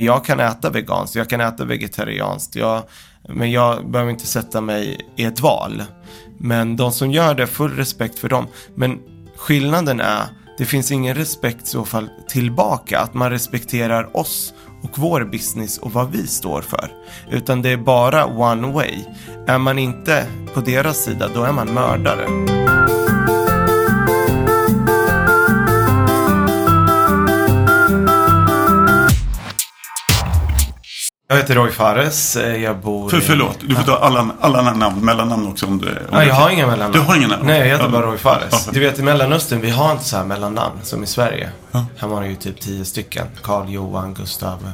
Jag kan äta veganskt, jag kan äta vegetarianskt, jag, men jag behöver inte sätta mig i ett val. Men de som gör det, full respekt för dem. Men skillnaden är, det finns ingen respekt i så fall tillbaka, att man respekterar oss och vår business och vad vi står för. Utan det är bara one way. Är man inte på deras sida, då är man mördare. Jag heter Roy Fares. Eh, jag bor För, förlåt, du får ta alla, alla namn, mellannamn också om det... Om Nej, jag har inga mellannamn. Du har inga namn? Nej, jag heter bara Roy Fares. Du vet, i Mellanöstern, vi har inte så här mellannamn som i Sverige. Ja. Här var det ju typ tio stycken. Karl, Johan, Gustav,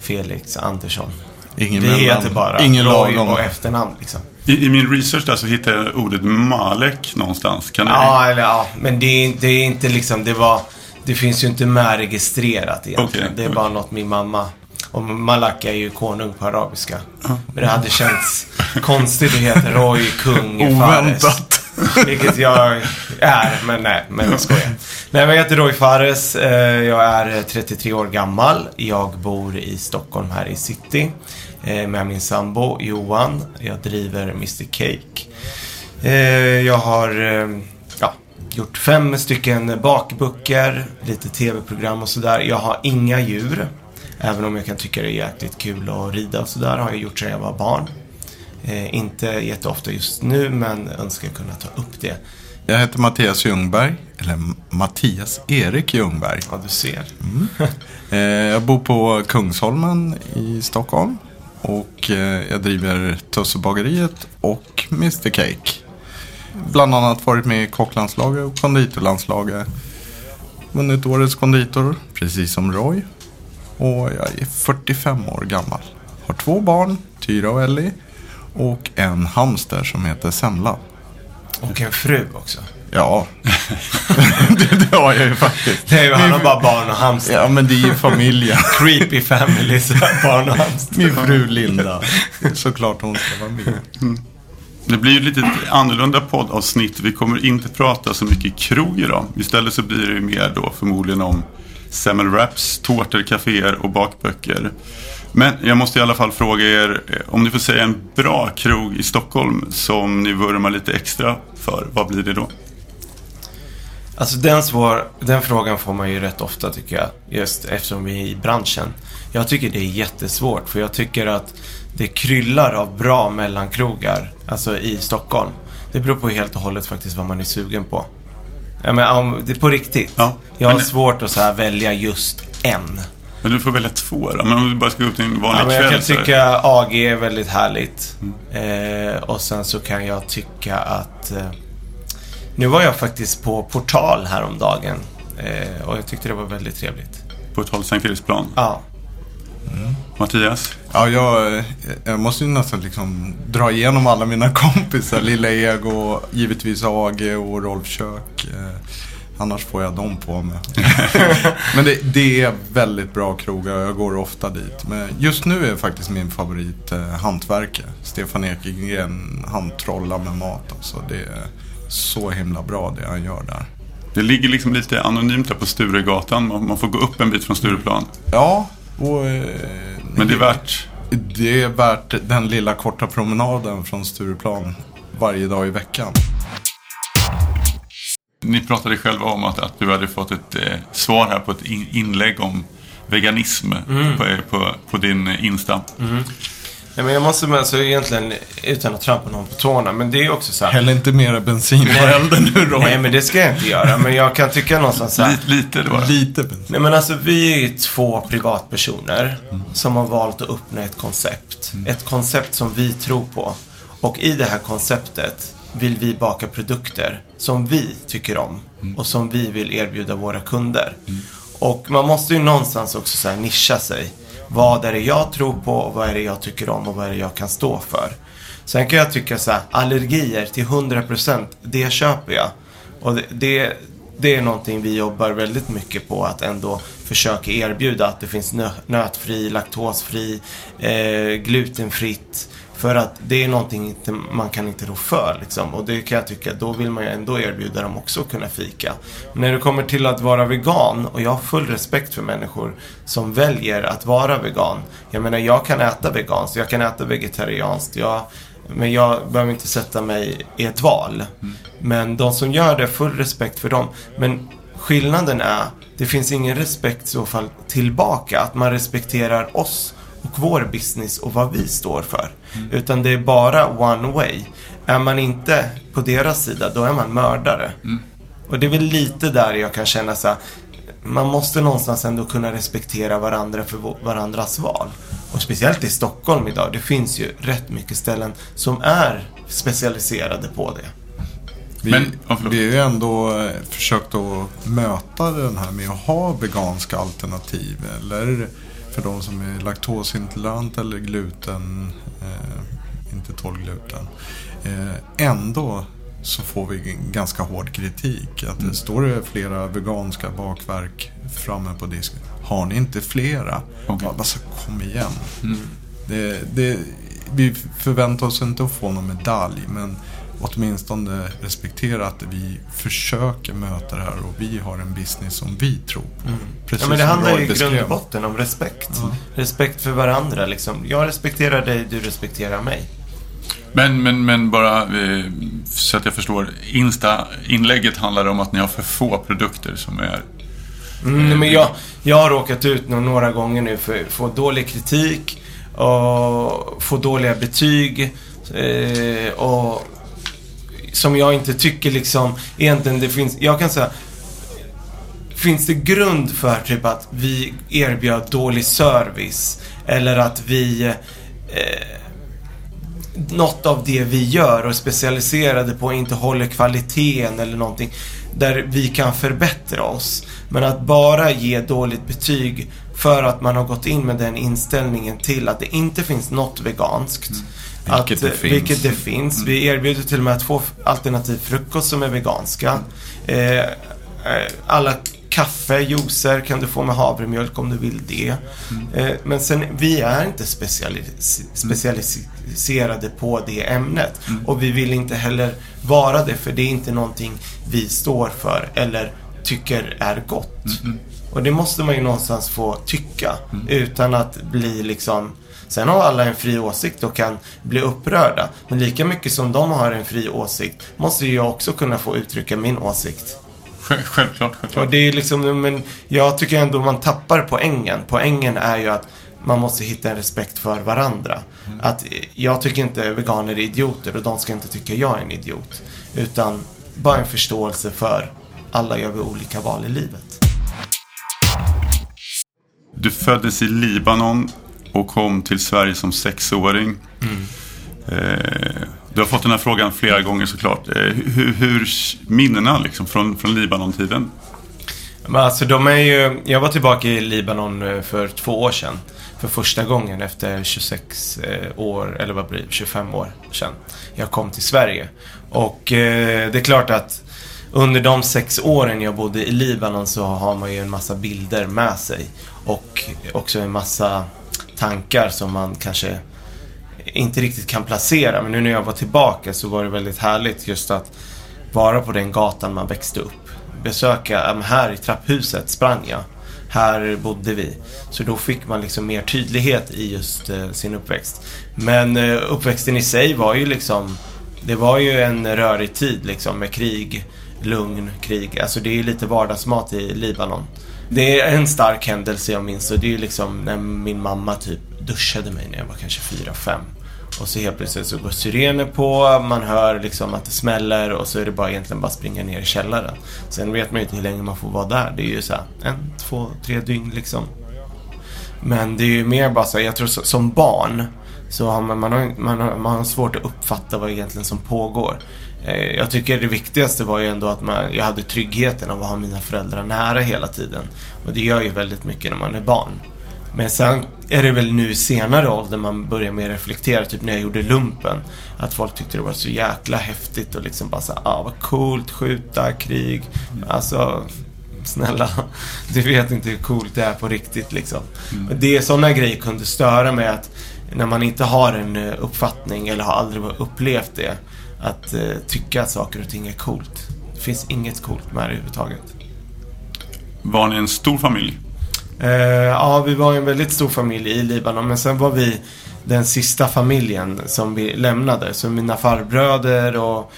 Felix, Andersson. Ingen vi heter bara ingen Roy och efternamn liksom. I, I min research där så hittade jag ordet Malek någonstans. Kan Ja, eller ja, men det är, det är inte liksom, det var, det finns ju inte med registrerat egentligen. Okej, det är okej. bara något min mamma, och Malak är ju konung på arabiska. Men det hade känts konstigt att heta Roy, kung, Fares. Oväntat. Vilket jag är, men nej, men jag skojar. Nej, jag heter Roy Fares. eh, Jag är 33 år gammal. Jag bor i Stockholm här i city. eh, Med min sambo Johan. Jag driver Mr Cake. Eh, Jag har ja, gjort fem stycken bakböcker, lite tv-program och sådär. Jag har inga djur. Även om jag kan tycka det är jäkligt kul att rida och sådär. Har jag gjort sedan jag var barn. Eh, inte jätteofta just nu, men önskar kunna ta upp det. Jag heter Mattias Ljungberg, eller Mattias Erik Ljungberg. Ja, du ser. Eh, Jag bor på Kungsholmen i Stockholm. Och eh, jag driver Tussebageriet och Mr Cake. Bland annat varit med i kocklandslaget och konditorlandslaget. Vunnit årets konditor, precis som Roy. Och jag är 45 år gammal. Har två barn, Tyra och Ellie. Och en hamster som heter Semla. Och en fru också. Ja, det, det har jag ju faktiskt. Det är ju, han har bara barn och hamster. Ja, men det är ju familjen. Creepy family, så barn och hamster. Min fru Linda. Såklart hon ska vara med. Det blir ju lite annorlunda poddavsnitt. Vi kommer inte prata så mycket krog idag. Istället så blir det ju mer då förmodligen om semmelwraps, tårtor, kaféer och bakböcker. Men jag måste i alla fall fråga er eh, om ni får säga en bra krog i Stockholm som ni vurmar lite extra för. Vad blir det då? Alltså den, svår, den frågan får man ju rätt ofta tycker jag. Just eftersom vi är i branschen. Jag tycker det är jättesvårt. För jag tycker att det kryllar av bra mellankrogar. Alltså i Stockholm. Det beror på helt och hållet faktiskt vad man är sugen på. Ja, men, om, det är på riktigt. Ja, jag har men- svårt att så här välja just en. Men du får välja två då. Men om du bara ska gå upp till en vanlig Ja, men jag kväll. kan så tycka AG är väldigt härligt. Eh, och sen så kan jag tycka att... Eh, nu var jag faktiskt på Portal häromdagen. Eh, och jag tyckte det var väldigt trevligt. Håll Sankt Eriksplan. Ja. Mattias? Ja, jag, jag måste ju nästan liksom dra igenom alla mina kompisar. Lilla Ego, givetvis AG och Rolf Kök. Eh, annars får jag dem på mig. Men det, det är väldigt bra krogar och jag går ofta dit. Men just nu är faktiskt min favorit eh, hantverkare. Stefan Ekegren, han trollar med mat. Alltså, det är så himla bra det han gör där. Det ligger liksom lite anonymt där på Sturegatan. Man, man får gå upp en bit från Stureplan. Ja, och... Eh, Men det är värt Det är värt den lilla korta promenaden från Stureplan varje dag i veckan. Ni pratade själva om att, att du hade fått ett eh, svar här på ett in, inlägg om veganism Mm. på, på, på din eh, Insta. Nej, men jag måste med, alltså egentligen, utan att trampa någon på tårna, men det är också så här. Häll inte mera bensin på elden nu Roy. Nej, men det ska jag inte göra. Men jag kan tycka någonstans så här. Lite, lite det var det. Lite bensin. Nej men alltså vi är ju två privatpersoner som har valt att öppna ett koncept. Ett koncept som vi tror på. Och i det här konceptet vill vi baka produkter som vi tycker om. Och som vi vill erbjuda våra kunder. Och man måste ju någonstans också så här nischa sig. Vad är det jag tror på och vad är det jag tycker om och vad är det jag kan stå för. Sen kan jag tycka så här, allergier till 100% det köper jag. Och det, det, det är någonting vi jobbar väldigt mycket på att ändå försöka erbjuda att det finns nö, nötfri, laktosfri, eh, glutenfritt, för att det är någonting inte, man kan inte rå för liksom. Och det kan jag tycka, då vill man ju ändå erbjuda dem också att kunna fika. Men när det kommer till att vara vegan, och jag har full respekt för människor som väljer att vara vegan. Jag menar, jag kan äta veganskt, jag kan äta vegetarianskt. Jag, men jag behöver inte sätta mig i ett val. Men de som gör det, full respekt för dem. Men skillnaden är, det finns ingen respekt i så fall tillbaka. Att man respekterar oss och vår business och vad vi står för. Utan det är bara one way. Är man inte på deras sida, då är man mördare. Och det är väl lite där jag kan känna så här, man måste någonstans ändå kunna respektera varandra för varandras val. Och speciellt i Stockholm idag, det finns ju rätt mycket ställen som är specialiserade på det. Vi, Men- vi har ju ändå eh, försökt att möta den här med att ha veganska alternativ. Eller för de som är laktosintolerant eller gluten, eh, inte tål gluten. Eh, ändå så får vi ganska hård kritik. Att det står det flera veganska bakverk framme på disken. Har ni inte flera? Ja, alltså, kom igen. Det, det, vi förväntar oss inte att få någon medalj, men åtminstone respektera att vi försöker möta det här och vi har en business som vi tror på. Precis Ja, men det handlar ju i grund och botten om respekt. Respekt för varandra liksom. Jag respekterar dig, du respekterar mig. Men, men, men bara eh, så att jag förstår. Insta-inlägget handlar om att ni har för få produkter som är... Mm, men jag, jag har råkat ut nå- några gånger nu för att få dålig kritik och få dåliga betyg. Eh, och som jag inte tycker liksom egentligen det finns. Jag kan säga Finns det grund för typ att vi erbjöd dålig service? Eller att vi eh, något av det vi gör och är specialiserade på inte håller kvaliteten eller någonting där vi kan förbättra oss. Men att bara ge dåligt betyg för att man har gått in med den inställningen till att det inte finns något veganskt. Mm. Vilket det eh, finns. Vilket det finns. Vi erbjuder till och med två alternativ frukost som är veganska. Eh, eh, alla kaffe, juicer kan du få med havremjölk om du vill det. Eh, men sen, vi är inte specialis- specialiserade på det ämnet. Och vi vill inte heller vara det, för det är inte någonting vi står för eller tycker är gott. Och det måste man ju någonstans få tycka utan att bli liksom Sen har alla en fri åsikt och kan bli upprörda. Men lika mycket som de har en fri åsikt måste jag också kunna få uttrycka min åsikt. Själv- Självklart, Och självklart. det är liksom, men jag tycker ändå man tappar poängen. Poängen är ju att man måste hitta en respekt för varandra. Att eh, jag tycker inte veganer är idioter och de ska inte tycka jag är en idiot. Utan bara en förståelse för alla gör vi olika val i livet. Du föddes i Libanon och kom till Sverige som sexåring. Eh, du har fått den här frågan flera gånger såklart. Eh, hur, hur minnena liksom från, från Libanon-tiden? Men alltså de är ju, jag var tillbaka i Libanon eh, för två år sedan. För första gången efter 26 eh, år, eller vad blir det, 25 år sedan. Jag kom till Sverige. Och eh, det är klart att under de sex åren jag bodde i Libanon så har man ju en massa bilder med sig. Och också en massa tankar som man kanske inte riktigt kan placera. Men nu när jag var tillbaka så var det väldigt härligt just att vara på den gatan man växte upp. Besöka, här i trapphuset sprang jag. Här bodde vi. Så då fick man liksom mer tydlighet i just eh, sin uppväxt. Men eh, uppväxten i sig var ju liksom, det var ju en rörig tid liksom med krig, lugn, krig. Alltså det är lite vardagsmat i Libanon. Det är en stark händelse jag minns och det är liksom när min mamma typ duschade mig när jag var kanske fyra fem Och så helt plötsligt så går syrener på, man hör liksom att det smäller och så är det bara egentligen bara springa ner i källaren. Sen vet man ju inte hur länge man får vara där. Det är ju så här, en, två, tre dygn liksom. Men det är ju mer bara så jag tror så, som barn så har man, man, har, man, har, man har svårt att uppfatta vad egentligen som pågår. Eh, Jag tycker det viktigaste var ju ändå att man, jag hade tryggheten av att ha mina föräldrar nära hela tiden. Och det gör ju väldigt mycket när man är barn. Men sen är det väl nu senare ålder man börjar mer reflektera, typ när jag gjorde lumpen. Att folk tyckte det var så jäkla häftigt och liksom bara såhär, ah vad coolt, skjuta, krig. Alltså, snälla, du vet inte hur coolt det är på riktigt liksom. Och Det, sådana grejer kunde störa mig att när man inte har en eh, uppfattning eller har aldrig upplevt det, att eh, tycka att saker och ting är coolt. Det finns inget coolt med det överhuvudtaget. Var ni en stor familj? Eh, ja, vi var en väldigt stor familj i Libanon, men sen var vi den sista familjen som vi lämnade. Så mina farbröder och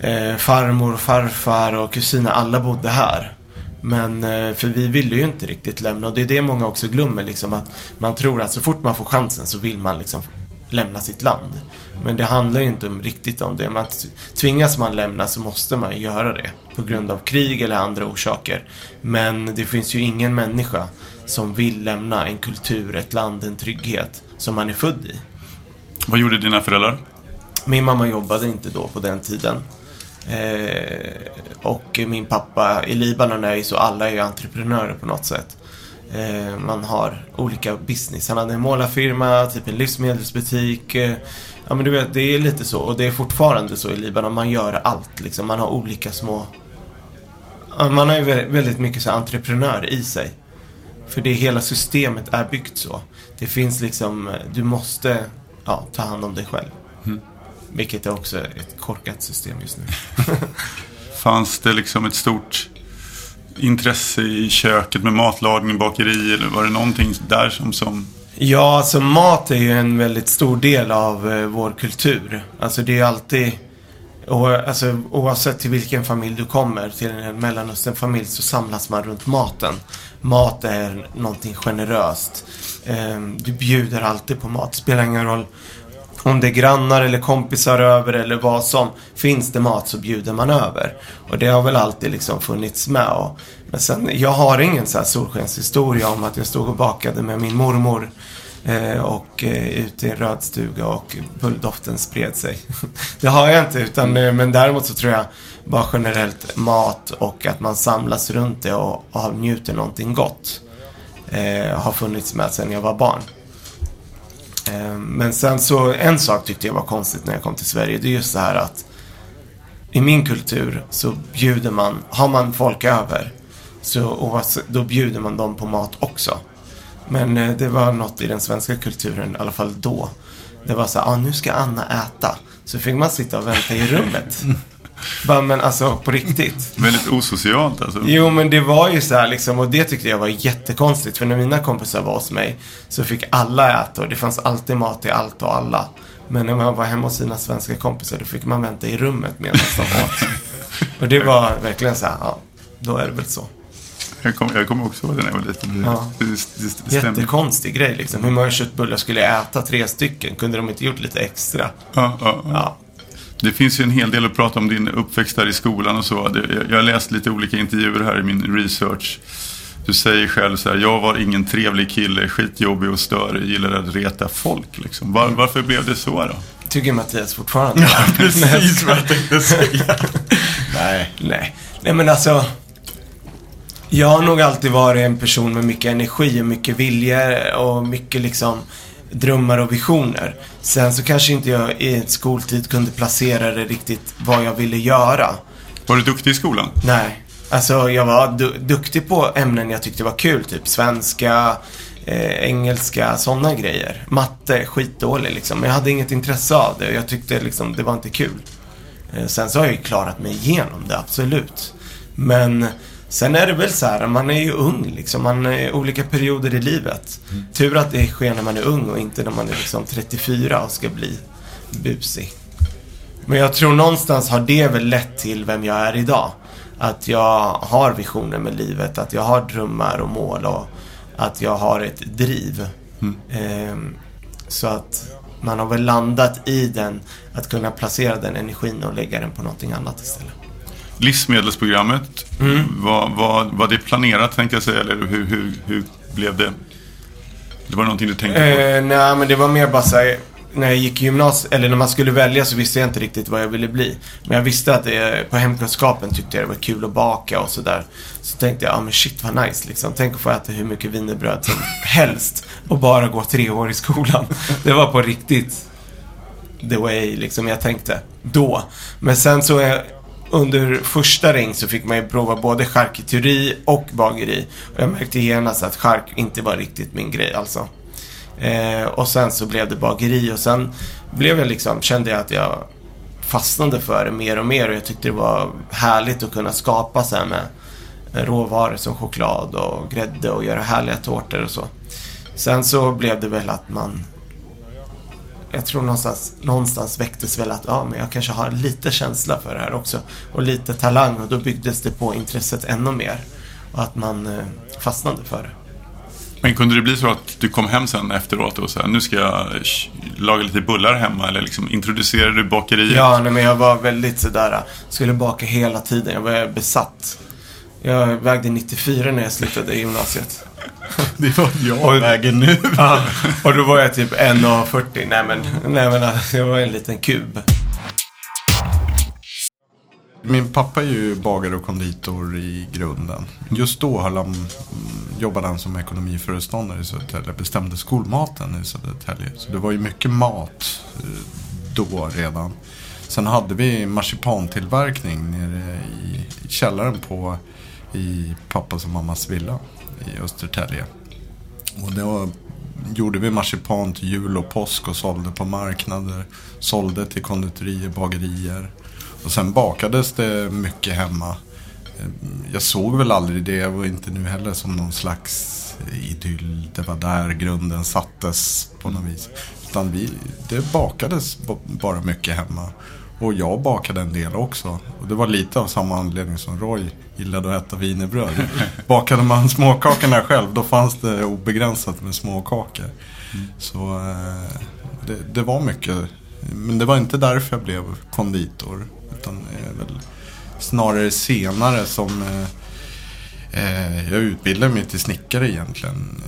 eh, farmor, farfar och kusiner, alla bodde här. Men eh, för vi ville ju inte riktigt lämna och det är det många också glömmer liksom att man tror att så fort man får chansen så vill man liksom lämna sitt land. Men det handlar ju inte riktigt om det. Man, tvingas man lämna så måste man göra det. På grund av krig eller andra orsaker. Men det finns ju ingen människa som vill lämna en kultur, ett land, en trygghet som man är född i. Vad gjorde dina föräldrar? Min mamma jobbade inte då på den tiden. Eh, och min pappa, i Libanon är ju så, alla är ju entreprenörer på något sätt. Eh, man har olika business. Han hade en målarfirma, typ en livsmedelsbutik. Eh, ja men du vet, det är lite så. Och det är fortfarande så i Libanon. Man gör allt liksom. Man har olika små... Man har ju väldigt mycket så entreprenör i sig. För det hela systemet är byggt så. Det finns liksom, du måste ja, ta hand om dig själv. Mm. Vilket är också ett korkat system just nu. Fanns det liksom ett stort intresse i köket med matlagning, bakeri eller var det någonting där som, som... Ja, alltså mat är ju en väldigt stor del av eh, vår kultur. Alltså det är alltid och, alltså, oavsett till vilken familj du kommer, till en Mellanösternfamilj så samlas man runt maten. Mat är någonting generöst. Eh, du bjuder alltid på mat. Det spelar ingen roll om det är grannar eller kompisar över eller vad som. Finns det mat så bjuder man över. Och det har väl alltid liksom funnits med. Och, men sen, jag har ingen så här solskenshistoria om att jag stod och bakade med min mormor. Eh, och eh, ute i en röd stuga och bulldoften spred sig. det har jag inte, utan, eh, men däremot så tror jag bara generellt mat och att man samlas runt det och, och njuter någonting gott. Eh, har funnits med sedan jag var barn. Eh, men sen så, en sak tyckte jag var konstigt när jag kom till Sverige. Det är just det här att i min kultur så bjuder man, har man folk över, så då bjuder man dem på mat också. Men eh, det var något i den svenska kulturen, i alla fall då. Det var så här, ah, nu ska Anna äta. Så fick man sitta och vänta i rummet. Bara, men alltså på riktigt. Väldigt osocialt alltså. Jo, men det var ju så här liksom, och det tyckte jag var jättekonstigt. För när mina kompisar var hos mig så fick alla äta och det fanns alltid mat till allt och alla. Men när man var hemma hos sina svenska kompisar då fick man vänta i rummet medan de åt. och det var verkligen så här, ja, då är det väl så. Jag kommer kom också ihåg det när jag var liten. Ja. Det, det, det Jättekonstig grej liksom. Hur många köttbullar skulle jag äta? Tre stycken. Kunde de inte gjort lite extra? Ja, ja, ja. Det finns ju en hel del att prata om din uppväxt där i skolan och så. Jag har läst lite olika intervjuer här i min research. Du säger själv så här, jag var ingen trevlig kille, skitjobbig och störig, gillade att reta folk. Liksom. Var, varför blev det så då? Tycker Mattias fortfarande. Ja, precis vad jag tänkte säga. nej. nej. Nej, men alltså. Jag har nog alltid varit en person med mycket energi och mycket vilja och mycket liksom drömmar och visioner. Sen så kanske inte jag i skoltid kunde placera det riktigt vad jag ville göra. Var du duktig i skolan? Nej. Alltså jag var du duktig på ämnen jag tyckte var kul. Typ svenska, eh, engelska, sådana grejer. Matte, skitdålig liksom. Men jag hade inget intresse av det. Jag tyckte liksom det var inte kul. Eh, sen så har jag ju klarat mig igenom det, absolut. Men Sen är det väl så här, man är ju ung liksom. Man är olika perioder i livet. Mm. Tur att det sker när man är ung och inte när man är liksom 34 och ska bli busig. Men jag tror någonstans har det väl lett till vem jag är idag. Att jag har visioner med livet, att jag har drömmar och mål och att jag har ett driv. Mm. Ehm, så att man har väl landat i den, att kunna placera den energin och lägga den på någonting annat istället. Livsmedelsprogrammet, mm. var, var, var det planerat tänkte jag säga, eller hur, hur, hur blev det? Det var någonting du tänkte på? Eh, nej, men det var mer bara så här, när jag gick i gymnasiet, eller när man skulle välja så visste jag inte riktigt vad jag ville bli. Men jag visste att det, på hemkunskapen tyckte jag det var kul att baka och sådär. Så tänkte jag, ja ah, men shit vad nice liksom. Tänk att få äta hur mycket wienerbröd som helst och bara gå tre år i skolan. Det var på riktigt the way liksom jag tänkte då. Men sen så är under första ring så fick man ju prova både charkuteri och bageri. Och jag märkte genast att chark inte var riktigt min grej alltså. Eh, och sen så blev det bageri och sen blev jag liksom, kände jag att jag fastnade för det mer och mer och jag tyckte det var härligt att kunna skapa så här med råvaror som choklad och grädde och göra härliga tårtor och så. Sen så blev det väl att man jag tror någonstans, någonstans väcktes väl att ja, men jag kanske har lite känsla för det här också. Och lite talang och då byggdes det på intresset ännu mer. Och att man eh, fastnade för det. Men kunde det bli så att du kom hem sen efteråt och sa nu ska jag laga lite bullar hemma eller liksom introducerade du bakeriet? Ja, nej, men jag var väldigt sådär, skulle baka hela tiden. Jag var besatt. Jag vägde 94 när jag slutade gymnasiet. Det var jag och, väger nu. Ja, och då var jag typ 1,40. Nej men, nej men jag var en liten kub. Min pappa är ju bagare och konditor i grunden. Just då höll han, jobbade han som ekonomiföreståndare i Södertälje. Bestämde skolmaten i Södertälje. Så det var ju mycket mat eh, då redan. Sen hade vi marsipantillverkning nere i källaren på i pappas och mammas villa i Östertälje. Och då gjorde vi marsipan till jul och påsk och sålde på marknader. Sålde till konditorier, bagerier. Och sen bakades det mycket hemma. Eh, jag såg väl aldrig det och inte nu heller som någon slags idyll. Det var där grunden sattes på något vis. Utan vi, det bakades bara mycket hemma. Och jag bakade en del också. Och det var lite av samma anledning som Roy gillade att äta wienerbröd. Bakade man småkakorna själv då fanns det obegränsat med småkakor. Mm. Så eh, det, det, var mycket. Men det var inte därför jag blev konditor. Utan väl snarare senare som eh, eh jag utbildade mig till snickare egentligen.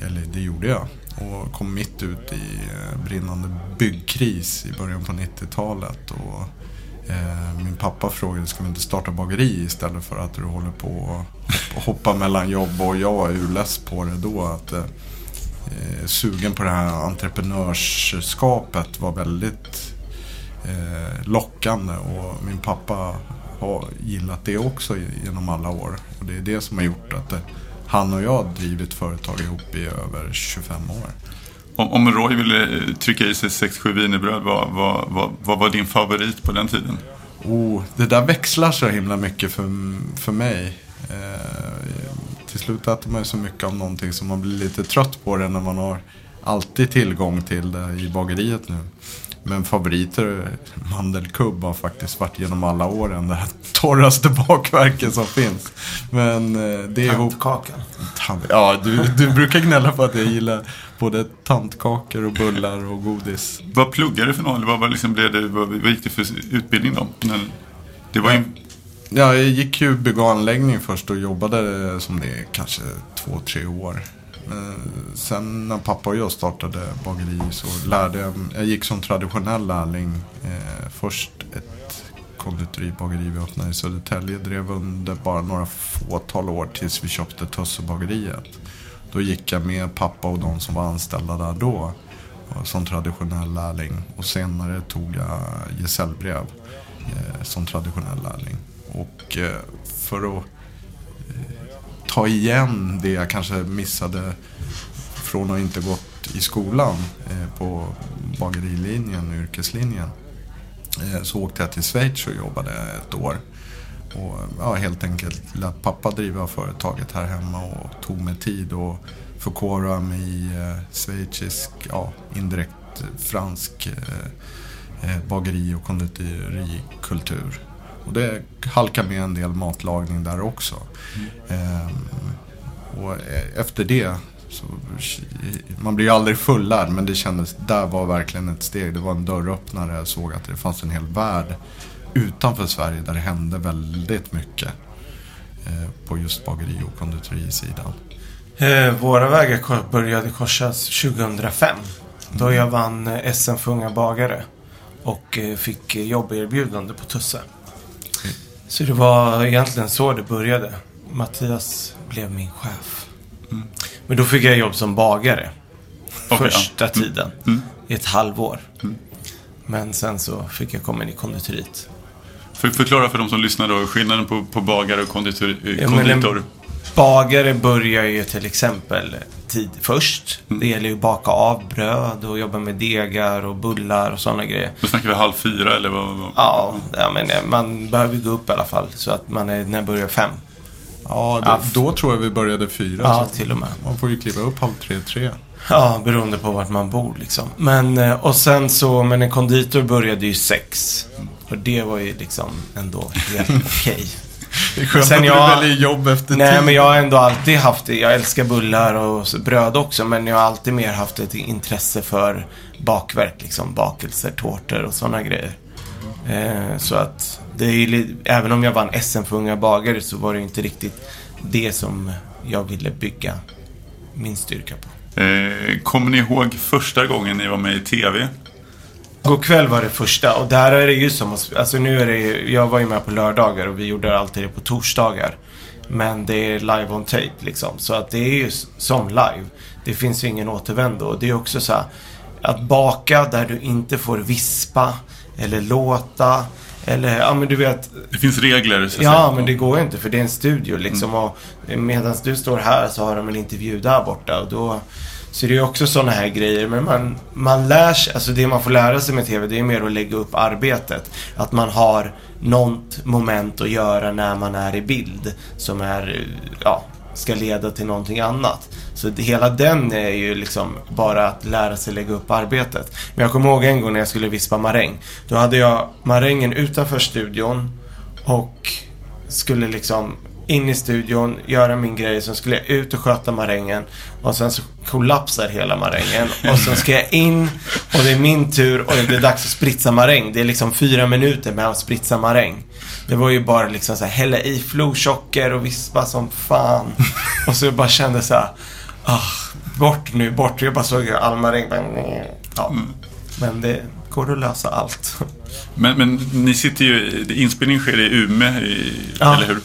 Eller det gjorde jag och kom mitt ut i eh, brinnande byggkris i början på 90-talet. Och, eh, min pappa frågade, ska vi inte starta bageri istället för att du håller på och hoppa mellan jobb? Och jag var urless på det då. Att, eh, eh, sugen på det här entreprenörskapet var väldigt eh, lockande. Och min pappa har gillat det också genom alla år. Och det är det som har gjort att det han och jag drivit företag ihop i över 25 år. Om, om Roy ville trycka i sig 6-7 wienerbröd, vad, vad, vad, vad, var din favorit på den tiden? Oh, det där växlar så himla mycket för, för mig. Eh, till slut äter man ju så mycket av någonting som man blir lite trött på det när man har alltid tillgång till det i bageriet nu. Men favoriter, mandelkubb har faktiskt varit genom alla åren det här torraste bakverket som finns. Men eh, det är. Tantkakan. Ja, du, du brukar gnälla på att jag gillar både tantkakor och bullar och godis. Vad pluggade du för någon? Vad, vad, liksom blev det, vad, vad gick det för utbildning då? Det var ju... Ja, jag gick ju bygg och anläggning först och jobbade som det kanske två, tre år. Eh, sen när pappa och jag startade bageri så lärde jag Jag gick som traditionell lärling. Eh, först ett konditoribageri vi öppnade i Södertälje. Drev under bara några fåtal år tills vi köpte Tössebageriet. Då gick jag med pappa och de som var anställda där då. Eh, som traditionell lärling. Och senare tog jag gesällbrev som traditionell lärling. Och för att ta igen det jag kanske missade från att inte gått i skolan eh, på bagerilinjen och yrkeslinjen. Eh, så åkte jag till Schweiz och jobbade ett år. Och ja, helt enkelt lät pappa driva företaget här hemma och tog mig tid och förkovra mig i eh, schweizisk, ja, indirekt fransk eh, eh bageri och konditorikultur. Och det halkar med en del matlagning där också. Mm. Ehm, och efter det, så, man blir ju aldrig fullärd men det kändes, där var verkligen ett steg. Det var en dörröppnare. Jag såg att det fanns en hel värld utanför Sverige där det hände väldigt mycket. Eh, på just bageri och konditorisidan. Eh, våra vägar började korsas 2005. Då jag vann eh, SM för unga bagare. Och eh, fick jobberbjudande på Tusse. Så det var egentligen så det började. Mattias blev min chef. Mm. Men då fick jag jobb som bagare. Okay, första ja. mm. tiden. Mm. I ett halvår. Mm. Men sen så fick jag komma in i konditoriet. För, förklara för de som lyssnar då, skillnaden på, på bagare och konditor. Ja, konditor. Bagare börjar ju till exempel tid först. Mm. Det gäller ju att baka av bröd och jobba med degar och bullar och sådana grejer. Då snackar vi halv fyra eller vad? vad- Ja, ja men eh, man behöver gå upp i alla fall så att man är, när börjar fem. Ja, Ja. då, då tror jag vi började fyra. Ja, så till och med. man får ju kliva upp halv tre, tre. Ja, beroende på vart man bor liksom. Men, eh, och sen så, men en konditor började ju sex. Och det var ju liksom ändå helt okej. Det är skönt Sen att du jag- väljer jobb efter Nej, tid. men jag har ändå alltid haft det. Jag älskar bullar och bröd också. Men jag har alltid mer haft ett intresse för bakverk, liksom. Bakelser, tårtor och sådana grejer. Eh, så att, det är även om jag vann SM för unga bagare så var det inte riktigt det som jag ville bygga min styrka på. Eh, kommer ni ihåg första gången ni var med i TV? God kväll var det första och där är det ju som att- alltså nu är det ju- jag var ju med på lördagar och vi gjorde alltid det på torsdagar. Men det är live on tape liksom. Så att det är ju som live. Det finns ju ingen återvändo. Och det är också så här, att baka där du inte får vispa eller låta. Eller, ja men du vet, Det finns regler så Ja, men det går ju inte för det är en studio liksom. Och medan du står här så har de en intervju där borta. Och då, så det är också sådana här grejer. Men man, man lär sig, alltså det man får lära sig med TV det är mer att lägga upp arbetet. Att man har något moment att göra när man är i bild. Som är, ja, ska leda till någonting annat. Så det, hela den är ju liksom bara att lära sig lägga upp arbetet. Men jag kommer ihåg en gång när jag skulle vispa maräng. Då hade jag marängen utanför studion och skulle liksom in i studion, göra min grej. Sen skulle jag ut och sköta marängen. Och sen så kollapsar hela marängen. Och sen ska jag in och det är min tur och det är dags att spritsa maräng. Det är liksom fyra minuter med att spritsa maräng. Det var ju bara liksom så här, hälla i florsocker och vispa som fan. Och så jag bara kände så här, ah, bort nu, bort. Jag bara såg all maräng. Ja. Men det går att lösa allt. Men, men ni sitter ju, inspelningen sker i Umeå, i, Ja. eller hur?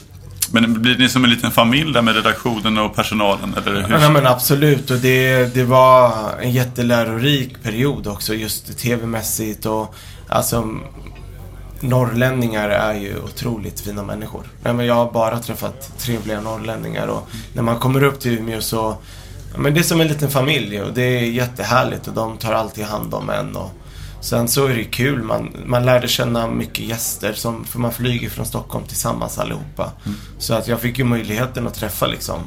Men blir ni som en liten familj där med redaktionen och personalen? Eller hur? Ja, men absolut. Och det, det var en jättelärorik period också. Just tv-mässigt och alltså Norrlänningar är ju otroligt fina människor. Nej, men jag har bara träffat trevliga norrlänningar och när man kommer upp till Umeå så ja, men det är som en liten familj och det är jättehärligt och de tar alltid hand om en. Och sen så är det kul. Man, man lärde känna mycket gäster som, för man flyger från Stockholm tillsammans allihopa. Så att jag fick ju möjligheten att träffa liksom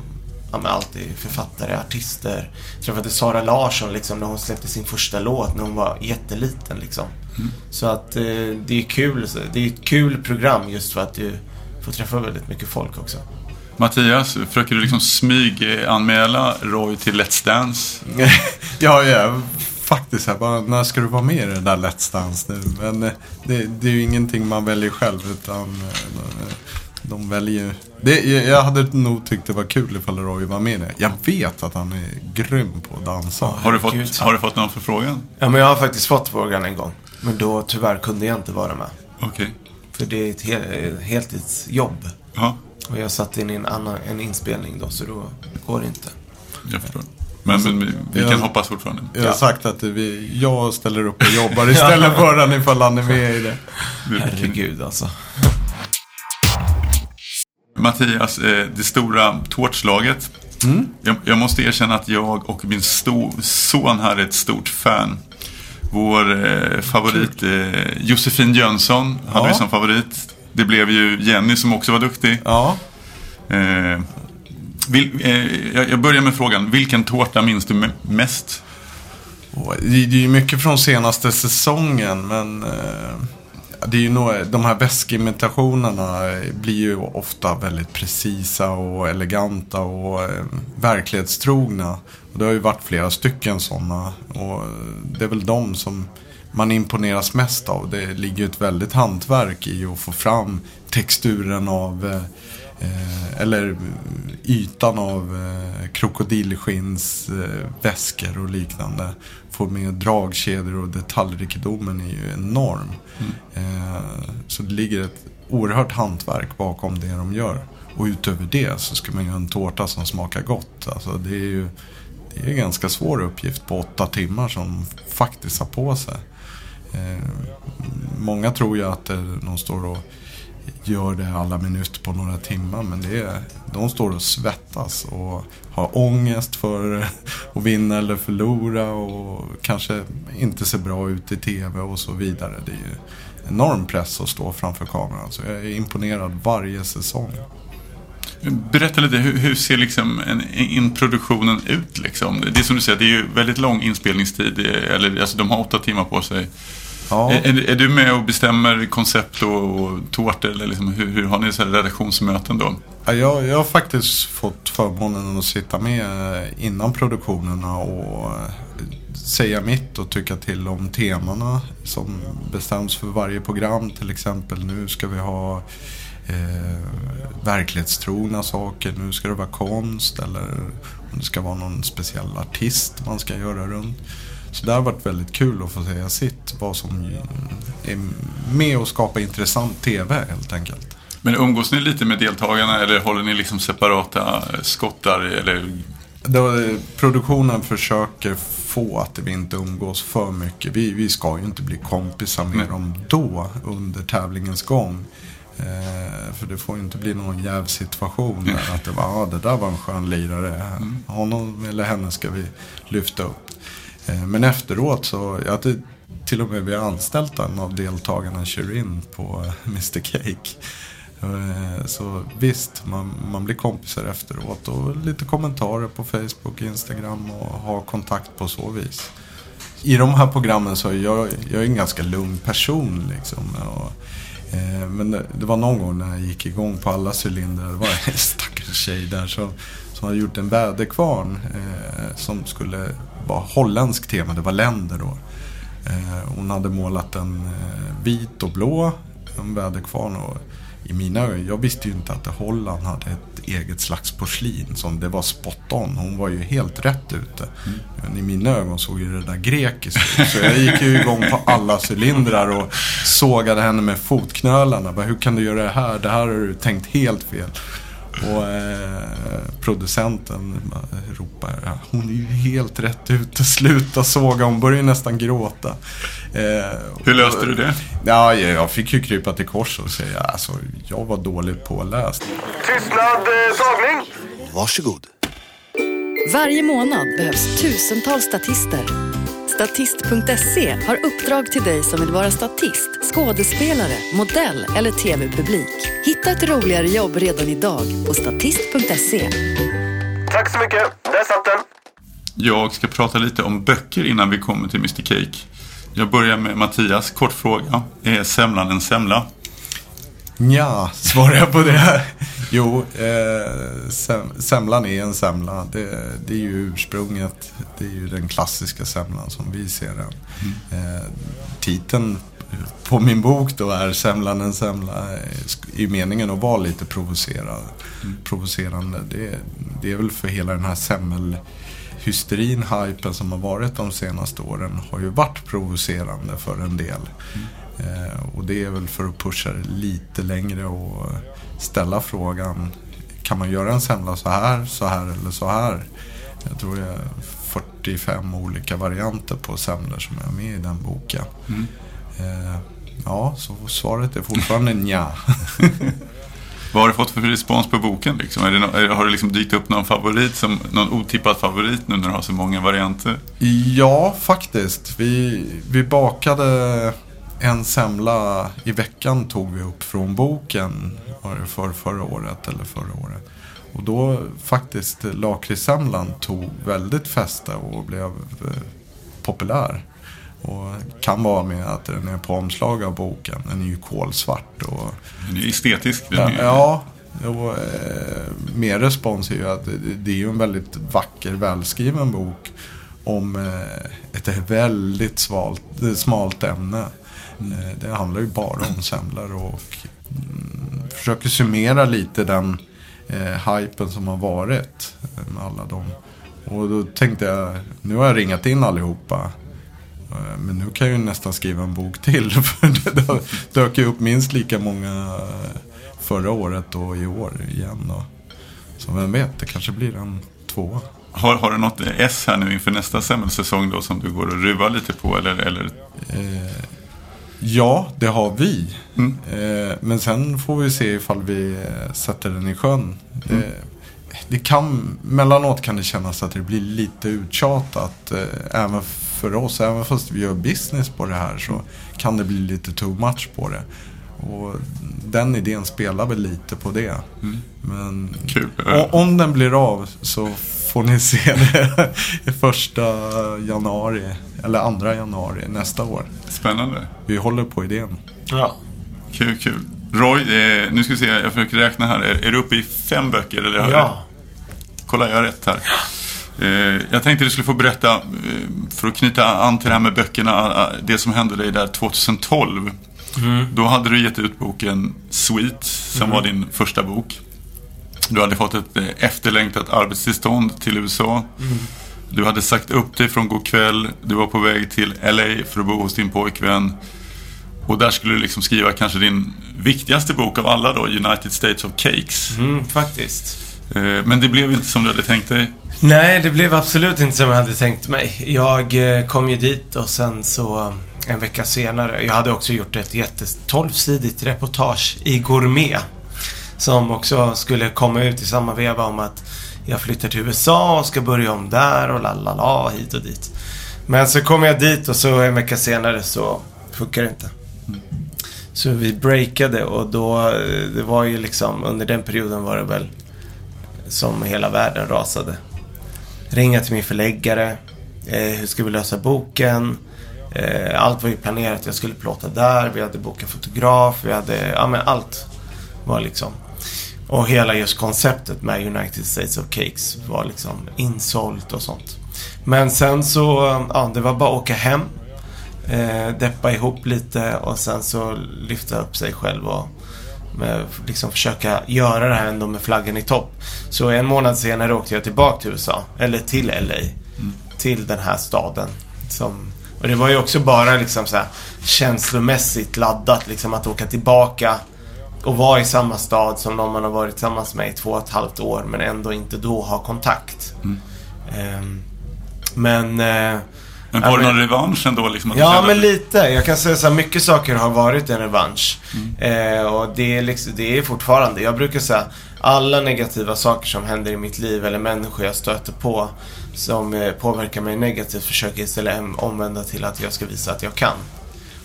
ja, men alltid författare, artister. Jag träffade Sara Larsson liksom när hon släppte sin första låt när hon var jätteliten liksom. Så att eh, det är kul. Det är ett kul program just för att du får träffa väldigt mycket folk också. Mattias, försöker du liksom smyganmäla Roy till Let's Dance? ja, ja, faktiskt. Här, bara, när ska du vara med i det där Let's Dance nu? Men eh, det, det är ju ingenting man väljer själv utan eh, de väljer det, Jag hade nog tyckt det var kul ifall Roy var med i det. Jag vet att han är grym på att dansa. Har du fått, har du fått någon förfrågan? Ja, men jag har faktiskt fått frågan en gång. Men då tyvärr kunde jag inte vara med. Okej. För det är ett hel, heltidsjobb. Ja, Och jag satt in i en, annan, en inspelning då, så då går det inte. jag förstår. Men, men vi, vi jag- kan hoppas fortfarande. Jag har Ja. sagt att vi, jag ställer upp och jobbar istället för han ifall han är med i det. Herregud alltså. Mattias, eh, det stora tårtslaget. Mm. Jag, jag måste erkänna att jag och min sto, son här är ett stort fan. Vår eh, favorit, eh, Josefin Jönsson, hade Ja. vi som favorit. Det blev ju Jenny som också var duktig. Ja, Eh, vil, eh, jag, jag börjar med frågan, vilken tårta minns du mest? det är ju mycket från senaste säsongen men eh, det är ju några, de här väskimitationerna blir ju ofta väldigt precisa och eleganta och eh, verklighetstrogna. Och det har ju varit flera stycken sådana och det är väl de som man imponeras mest av. Det ligger ju ett väldigt hantverk i att få fram texturen av eh, Eh, eller ytan av eh, krokodilskins eh, väskor och liknande. Få med dragkedjor och detaljrikedomen är ju enorm. Eh, så det ligger ett oerhört hantverk bakom det de gör. Och utöver det så ska man göra en tårta som smakar gott. Alltså det är ju det är en ganska svår uppgift på åtta timmar som faktiskt har på sig. Eh, många tror ju att eh, de står och gör det alla minuter på några timmar. Men det är, de står och svettas och har ångest för att vinna eller förlora och kanske inte ser bra ut i TV och så vidare. Det är ju enorm press att stå framför kameran. Så jag är imponerad varje säsong. Berätta lite, hur, hur ser liksom en, introduktionen ut? Liksom? Det är som du säger, det är ju väldigt lång inspelningstid. Eh, eller, alltså, de har åtta timmar på sig. Ja. Är, är, du med och bestämmer koncept och, och tårtor? Eller liksom, hur, hur, har ni så redaktionsmöten då? Ja, jag, jag har faktiskt fått förmånen att sitta med innan produktionerna och säga mitt och tycka till om temana som bestäms för varje program. Till exempel nu ska vi ha eh, verklighetstrogna saker. Nu ska det vara konst eller om det ska vara någon speciell artist man ska göra runt. Så det har varit väldigt kul att få säga sitt. Vad som är med och skapa intressant TV helt enkelt. Men umgås ni lite med deltagarna eller håller ni liksom separata skottar? Eller? Då, produktionen försöker få att vi inte umgås för mycket. Vi, vi ska ju inte bli kompisar med Nej. dem då under tävlingens gång. Eh, för det får ju inte bli någon jävsituation där att det, var, ah, det där var en skön lirare. Mm. Honom eller henne ska vi lyfta upp. Eh, men efteråt så, jag hade till och med vi har anställt en av deltagarna kör in på eh, Mr Cake. Eh, så visst, man, man blir kompisar efteråt och lite kommentarer på Facebook, Instagram och ha kontakt på så vis. I de här programmen så är jag, jag är en ganska lugn person liksom. Och, eh, men det, det, var någon gång när jag gick igång på alla cylindrar. Det var en stackars tjej där som, som hade gjort en väderkvarn eh, som skulle vara holländsk tema. Det var länder då. Eh, hon hade målat en eh, vit och blå en väderkvarn. Och, i mina ögon, jag visste ju inte att Holland hade ett eget slags porslin som det var spot on. Hon var ju helt rätt ute. Mm. Men i mina ögon såg ju det där grekiskt ut. Så jag gick ju igång på alla cylindrar och sågade henne med fotknölarna. Bara, Hur kan du göra det här? Det här har du tänkt helt fel. Och eh, producenten ropar, ja, hon är ju helt rätt ute, sluta såga, hon börjar ju nästan gråta. Eh, Hur löste du det? Ja, jag fick ju krypa till kors och säga, alltså jag var dåligt påläst. Tystnad, eh, tagning! Varsågod. Varje månad behövs tusentals statister Statist.se har uppdrag till dig som vill vara statist, skådespelare, modell eller tv-publik. Hitta ett roligare jobb redan idag på statist.se. Tack så mycket, där satt den. Jag ska prata lite om böcker innan vi kommer till Mr Cake. Jag börjar med Mattias, kort fråga. Är semlan en semla? Ja, svarar jag på det. Jo, eh, sem semlan är en semla. Det, det, är ju ursprunget. Det är ju den klassiska semlan som vi ser den. Mm. Eh, titeln på min bok då är Semlan en semla. I meningen att vara lite provocerad, mm. provocerande. Det, det är väl för hela den här semmelhysterin, hypen som har varit de senaste åren har ju varit provocerande för en del. Mm. Eh, och det är väl för att pusha det lite längre och ställa frågan kan man göra en semla så här, så här eller så här? Jag tror det är 45 olika varianter på semlor som är med i den boken. Mm. Eh, ja, så svaret är fortfarande nja. Vad har du fått för respons på boken? Liksom? Det no har det liksom dykt upp någon favorit, som, någon otippad favorit nu när du har så många varianter? Ja, faktiskt. Vi, vi bakade en semla i veckan tog vi upp från boken. Var det för förra året eller förra året. Och då faktiskt lakritssemlan tog väldigt fäste och blev eh, populär. Och kan vara med att den är på omslag av boken. Den är ju kolsvart. Och, den är estetisk. Den är... Ja, och, eh, mer respons är ju att det är ju en väldigt vacker, välskriven bok om eh, ett väldigt svalt, smalt ämne. Eh, det handlar ju bara om semlor och mm, försöker summera lite den eh, hypen som har varit med alla dem. Och då tänkte jag, nu har jag ringat in allihopa. Eh, men nu kan jag ju nästan skriva en bok till. För det dök ju upp minst lika många eh, förra året och i år igen. Då. Så vem vet, det kanske blir en tvåa. Har, har du något S här nu inför nästa semmelsäsong då som du går och ruvar lite på? Eller, eller? Eh, Ja, det har vi. Eh, men sen får vi se ifall vi eh, sätter den i sjön. Det, det kan, mellanåt kan det kännas att det blir lite uttjatat. Eh, även för oss, även fast vi gör business på det här så kan det bli lite too much på det. Och den idén spelar väl lite på det. Men Kul. om den blir av så får ni se det i första januari, eller andra januari nästa år. Spännande. Vi håller på idén. Ja. Kul, kul. Roy, eh, nu ska vi se, jag försöker räkna här. Är, är du uppe i fem böcker? Eller jag- ja. Kolla, jag har rätt här. Eh, jag tänkte du skulle få berätta, eh, för att knyta an till det här med böckerna, det som hände dig där 2012. Då hade du gett ut boken Sweet, som var din första bok. Du hade fått ett eh, efterlängtat arbetstillstånd till USA. Du hade sagt upp dig från kväll. Du var på väg till LA för att bo hos din pojkvän. Och där skulle du liksom skriva kanske din viktigaste bok av alla då, United States of Cakes. Mm, faktiskt. Eh, Men det blev inte som du hade tänkt dig. Nej, det blev absolut inte som jag hade tänkt mig. Jag eh, kom ju dit och sen så en vecka senare. Jag hade också gjort ett jätte-12-sidigt reportage i Gourmet. Som också skulle komma ut i samma veva om att jag flyttar till USA och ska börja om där och la la la hit och dit. Men så kom jag dit och så en vecka senare så funkar det inte. Så vi breakade och då, eh, det var ju liksom, under den perioden var det väl som hela världen rasade. Ringa till min förläggare. Eh, hur ska vi lösa boken? Eh, allt var ju planerat. Jag skulle plåta där. Vi hade bokat fotograf. Vi hade, ja men allt var liksom. Och hela just konceptet med United States of Cakes var liksom insålt och sånt. Men sen så, ja det var bara att åka hem. Eh, deppa ihop lite och sen så lyfta upp sig själv och med, liksom försöka göra det här ändå med flaggan i topp. Så en månad senare åkte jag tillbaka till USA. Eller till LA. Till den här staden. Som, och det var ju också bara liksom så här känslomässigt laddat liksom att åka tillbaka och vara i samma stad som någon man har varit tillsammans med i två och ett halvt år men ändå inte då ha kontakt. Ehm, men... eh, Men var det någon revansch ändå? Liksom, Ja, men lite. Jag kan säga så här, mycket saker har varit en revansch. Eh, och det är, liksom, det är fortfarande. Jag brukar säga, alla negativa saker som händer i mitt liv eller människor jag stöter på som eh, påverkar mig negativt försöker jag istället omvända till att jag ska visa att jag kan.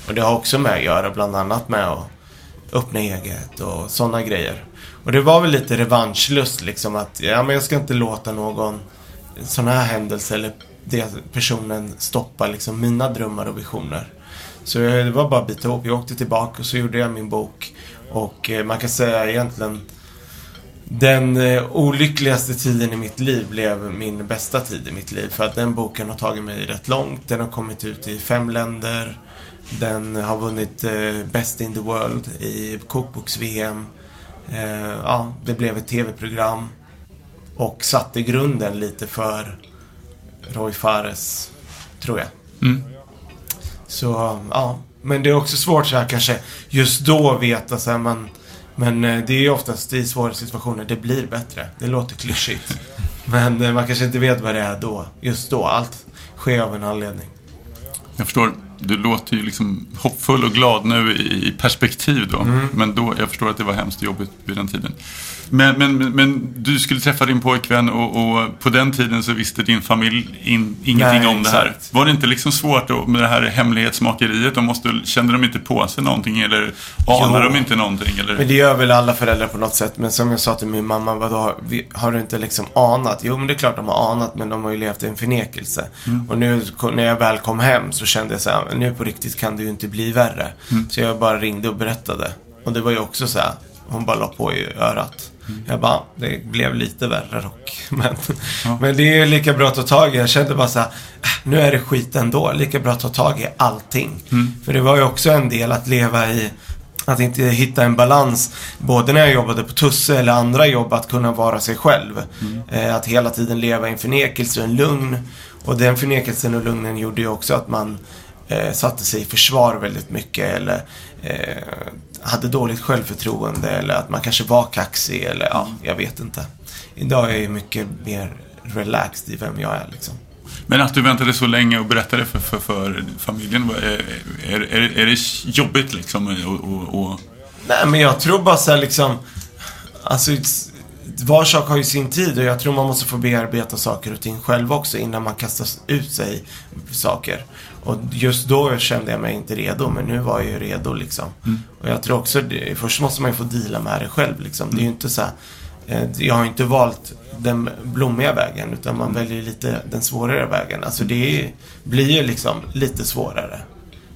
Och det har också med att göra, bland annat med att öppna eget och sådana grejer. Och det var väl lite revanschlust liksom att, ja men jag ska inte låta någon sån här händelse eller det personen stoppa liksom mina drömmar och visioner. Så jag- det var bara att bita ihop. Jag åkte tillbaka och så gjorde jag min bok. Och eh, man kan säga egentligen den eh, olyckligaste tiden i mitt liv blev min bästa tid i mitt liv. För att den boken har tagit mig rätt långt. Den har kommit ut i fem länder. Den har vunnit eh, Best in the World i kokboks-VM. Eh, ja, det blev ett tv-program. Och satte grunden lite för Roy Fares, tror jag. Mm. Så, ja. Men det är också svårt så här kanske just då veta så här, man, men eh, det är ju oftast i svåra situationer det blir bättre. Det låter klyschigt. Men man kanske inte vet vad det är då. Just då. Allt sker av en anledning. Jag förstår. Du låter ju liksom hoppfull och glad nu i perspektiv då. Mm. Men då, jag förstår att det var hemskt jobbigt vid den tiden. Men, men, men, du skulle träffa din pojkvän och, och på den tiden så visste din familj in, ingenting Nej, om det här. exakt. Var det inte liksom svårt då med det här hemlighetsmakeriet? De måste, kände de inte på sig någonting eller anar Jo. de inte någonting? Eller? Men det gör väl alla föräldrar på något sätt. Men som jag sa till min mamma, vadå, har du inte liksom anat? Jo, men det är klart de har anat, men de har ju levt i en förnekelse. Och nu när jag väl kom hem så kände jag så här, nu på riktigt kan det ju inte bli värre. Så jag bara ringde och berättade. Och det var ju också så här, hon bara la på i örat. Jag bara, det blev lite värre dock. Men, men det är ju lika bra att ta tag i. Jag kände bara så här, "Äh, nu är det skit ändå. Lika bra att ta tag i allting. För det var ju också en del att leva i att inte hitta en balans, både när jag jobbade på Tusse eller andra jobb, att kunna vara sig själv. Eh, att hela tiden leva i en förnekelse och en lugn. Och den förnekelsen och lugnen gjorde ju också att man eh, satte sig i försvar väldigt mycket eller eh, hade dåligt självförtroende eller att man kanske var kaxig eller ja, jag vet inte. Idag är jag mycket mer relaxed i vem jag är liksom. Men att du väntade så länge och berättade för, för, för familjen, är, är, är, det jobbigt liksom? Och, och, och, Nej, men jag tror bara så här liksom... Alltså, var sak har ju sin tid och jag tror man måste få bearbeta saker och ting själv också innan man kastar ut sig saker. Och just då kände jag mig inte redo, men nu var jag ju redo liksom. Och jag tror också, det, först måste man ju få deala med det själv liksom. Det är ju inte så här, eh, jag har inte valt den blommiga vägen, utan man väljer lite den svårare vägen. Alltså det är, blir ju liksom lite svårare.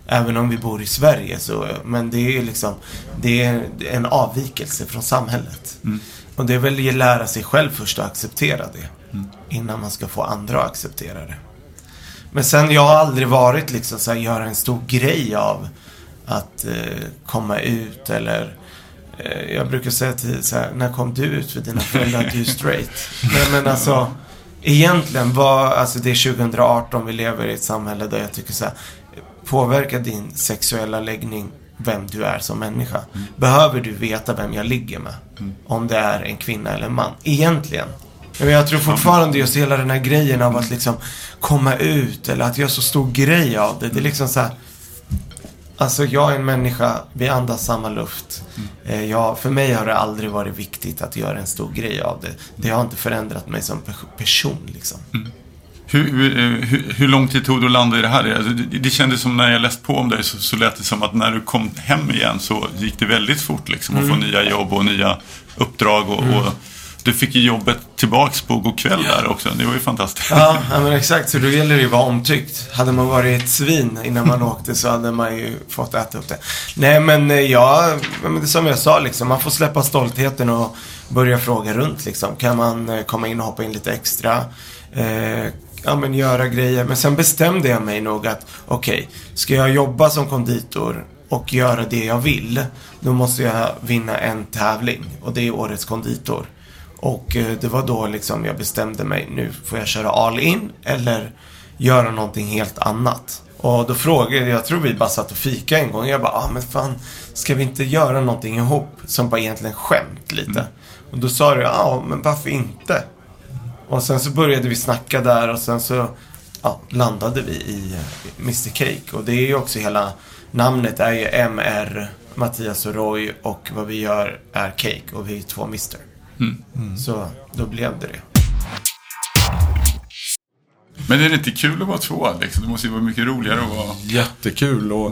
Även om vi bor i Sverige så, men det är ju liksom, det är en avvikelse från samhället. Och det är väl att lära sig själv först att acceptera det. Innan man ska få andra att acceptera det. Men sen, jag har aldrig varit liksom så här, göra en stor grej av att eh, komma ut eller eh, jag brukar säga till så här, när kom du ut för dina föräldrar att du är straight? Nej men alltså, egentligen var, alltså det är 2018, vi lever i ett samhälle där jag tycker så här, påverkar din sexuella läggning vem du är som människa? Behöver du veta vem jag ligger med? Om det är en kvinna eller en man? Egentligen. Men jag tror fortfarande just hela den här grejen av att liksom komma ut eller att göra så stor grej av det. Det är liksom så här. Alltså jag är en människa, vi andas samma luft. Eh, Jag, för mig har det aldrig varit viktigt att göra en stor grej av det. Det har inte förändrat mig som pe- person liksom. hur, hur, eh, hur, hur lång tid tog det att landa i det här? Alltså, det, det kändes som när jag läst på om dig så, så lät det som att när du kom hem igen så gick det väldigt fort liksom att få nya jobb och nya uppdrag och, och du fick ju jobbet tillbaks på God kväll där också. Det var ju fantastiskt. Ja, men exakt. Så då gäller det ju att vara omtyckt. Hade man varit ett svin innan man åkte så hade man ju fått äta upp det. Nej, men eh, ja, men det som jag sa liksom. Man får släppa stoltheten och börja fråga runt liksom. Kan man eh, komma in och hoppa in lite extra? Eh, ja, men göra grejer. Men sen bestämde jag mig nog att okej, ska jag jobba som konditor och göra det jag vill, då måste jag vinna en tävling. Och det är Årets konditor. Och eh, det var då liksom jag bestämde mig, nu får jag köra all in eller göra någonting helt annat. Och då frågade jag, jag tror vi bara satt och fika en gång. Jag bara, ah men fan, ska vi inte göra någonting ihop som bara egentligen skämt lite? Och då sa du, ja men varför inte? Och sen så började vi snacka där och sen så ja, landade vi i eh, Mr Cake. Och det är ju också hela namnet är ju MR, Mattias och Roy och vad vi gör är Cake och vi är två Mr. Så då blev det det. Men är det inte kul att vara två? Liksom? Det måste ju vara mycket roligare att vara... Jättekul och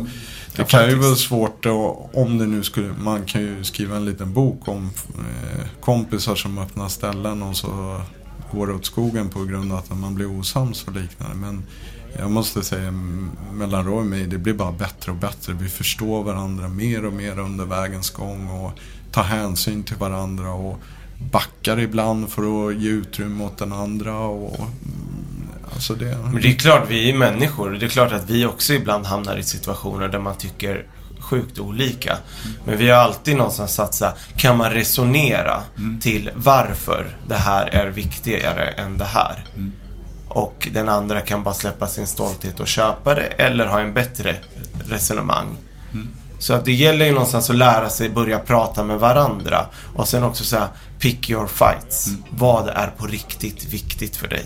det Ja, kan ju vara svårt att, om det nu skulle, man kan ju skriva en liten bok om eh, kompisar som öppnar ställen och så går det åt skogen på grund av att man blir osams och liknande. Men jag måste säga mellan Roy och mig, det blir bara bättre och bättre. Vi förstår varandra mer och mer under vägens gång och tar hänsyn till varandra och backar ibland för att ge utrymme åt den andra. Och, mm, alltså det, Men det är klart, vi är människor. Det är klart att vi också ibland hamnar i situationer där man tycker sjukt olika. Men vi har alltid någonstans här, kan man resonera till varför det här är viktigare än det här? Och den andra kan bara släppa sin stolthet och köpa det eller ha en bättre resonemang. Så att det gäller ju någonstans att lära sig börja prata med varandra. Och sen också så här, pick your fights. Vad är på riktigt viktigt för dig?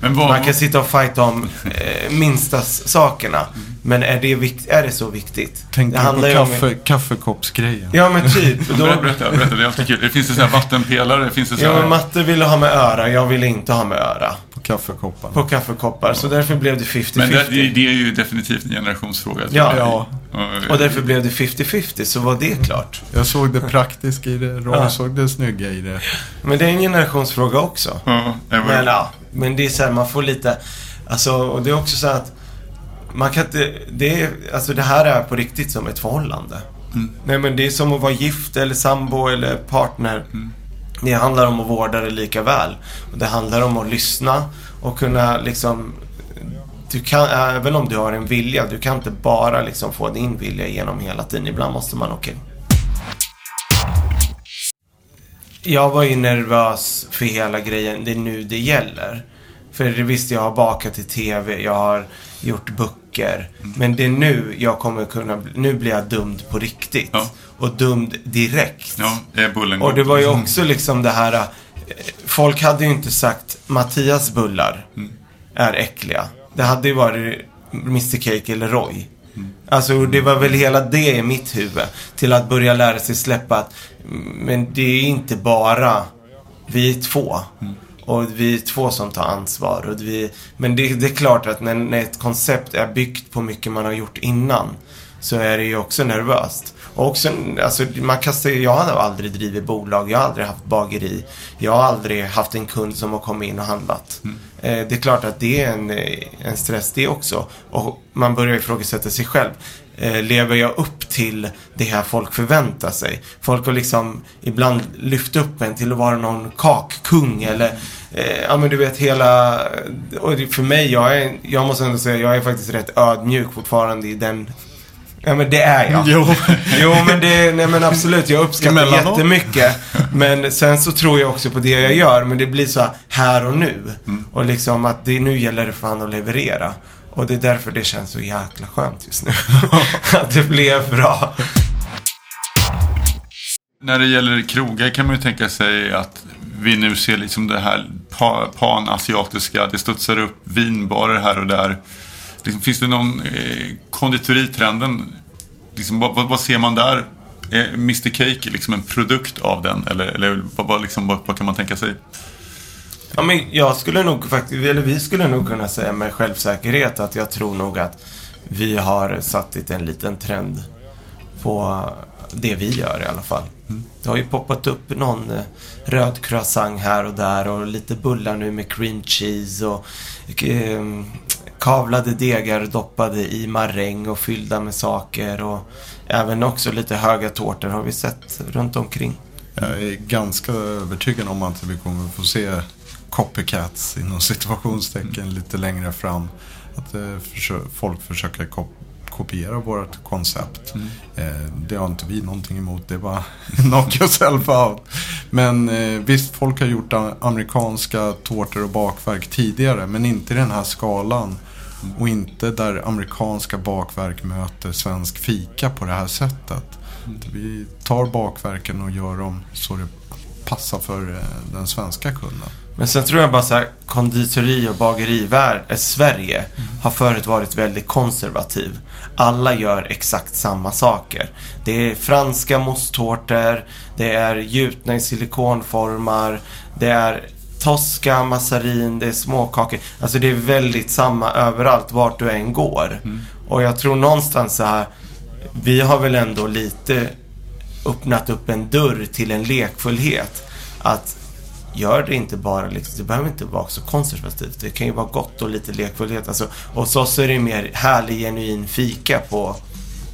Men vad, Man kan sitta och fighta om eh, minsta sakerna. Men är det, vikt, är det så viktigt? Tänker det du på ju om- kaffe, kaffekoppsgrejen? Ja men typ. Då, Berätta, berätta, det är alltid kul. Det finns det sådana här vattenpelare, finns det så ja här... men matte ville ha med öra, jag ville inte ha med öra. På kaffekopparna? På kaffekoppar. Så därför blev det 50-50. Men det, det, det är ju definitivt en generationsfråga. Ja. Ja. Och därför blev det 50-50, så var det klart. Jag såg det praktiska i det, Roy Ja. såg det snygga i det. Men det är en generationsfråga också. Ja, Men ja, men det är så här, man får lite... Alltså, och det är också så att... Man kan inte... Det, är, alltså det här är på riktigt som ett förhållande. Nej men det är som att vara gift eller sambo eller partner. Det handlar om att vårda det lika väl. Det handlar om att lyssna och kunna liksom... Du kan, även om du har en vilja, du kan inte bara liksom få din vilja igenom hela tiden. Ibland måste man, okej. Jag var ju nervös för hela grejen. Det är nu det gäller. För det visste jag har bakat i TV, jag har gjort böcker. Men det är nu jag kommer kunna... Nu blir jag dömd på riktigt. Ja. Och dömd direkt. Ja, är bullen Och det var ju också liksom det här... eh, Folk hade ju inte sagt Mattias bullar. är äckliga. Det hade ju varit Mr Cake eller Roy. Alltså det var väl hela det i mitt huvud. Till att börja lära sig släppa att men det är inte bara vi två. Och vi är två som tar ansvar. Och vi, men det, det är klart att när, när ett koncept är byggt på mycket man har gjort innan så är det ju också nervöst. Och också, alltså, man kastar, jag har aldrig drivit bolag, jag har aldrig haft bageri. Jag har aldrig haft en kund som har kommit in och handlat. Eh, det är klart att det är en, en stress det också. Och man börjar ifrågasätta sig själv. Eh, lever jag upp till det här folk förväntar sig? Folk har liksom ibland lyft upp en till att vara någon kakkung eller eh, ja men du vet hela och för mig, jag, är, jag måste ändå säga, jag är faktiskt rätt ödmjuk fortfarande i den Ja men det är jag. Jo. Jo men det, nej men absolut, jag uppskattar Emellanåt. jättemycket. Men sen så tror jag också på det jag gör, men det blir så här, här och nu. Och liksom att det, nu gäller det fan att leverera. Och det är därför det känns så jäkla skönt just nu. att det blev bra. När det gäller krogar kan man ju tänka sig att vi nu ser liksom det här panasiatiska. Det studsar upp vinbarer här och där. Liksom, finns det någon eh, konditoritrenden? Liksom, vad, vad, ser man där? Eh, är Mr Cake liksom en produkt av den? Eller, eller vad, liksom, vad, vad kan man tänka sig? Ja, men jag skulle nog faktiskt, eller vi skulle nog kunna säga med självsäkerhet att jag tror nog att vi har satt en liten trend på det vi gör i alla fall. Det har ju poppat upp någon eh, röd croissant här och där och lite bullar nu med cream cheese och eh, kavlade degar doppade i maräng och fyllda med saker och även också lite höga tårtor har vi sett runt omkring. Jag är ganska övertygad om att vi kommer få se copycats inom situationstecken lite längre fram. Att eh, folk försöker kop- kopiera vårt koncept. Eh, det har inte vi någonting emot, det är bara knock yourself out. Men eh, visst, folk har gjort amerikanska tårtor och bakverk tidigare, men inte i den här skalan. Och inte där amerikanska bakverk möter svensk fika på det här sättet. Vi tar bakverken och gör dem så det passar för den svenska kunden. Men sen tror jag bara så här, konditori och bagerivärld, eh, Sverige har förut varit väldigt konservativ. Alla gör exakt samma saker. Det är franska mosttårtor, det är gjutna i silikonformar, det är Tosca, massarin, det är småkakor. Alltså det är väldigt samma överallt vart du än går. Och jag tror någonstans så här, vi har väl ändå lite öppnat upp en dörr till en lekfullhet. Att gör det inte bara liksom, det behöver inte vara så konservativt. Det kan ju vara gott och lite lekfullhet. Alltså, och hos oss är det mer härlig, genuin fika på...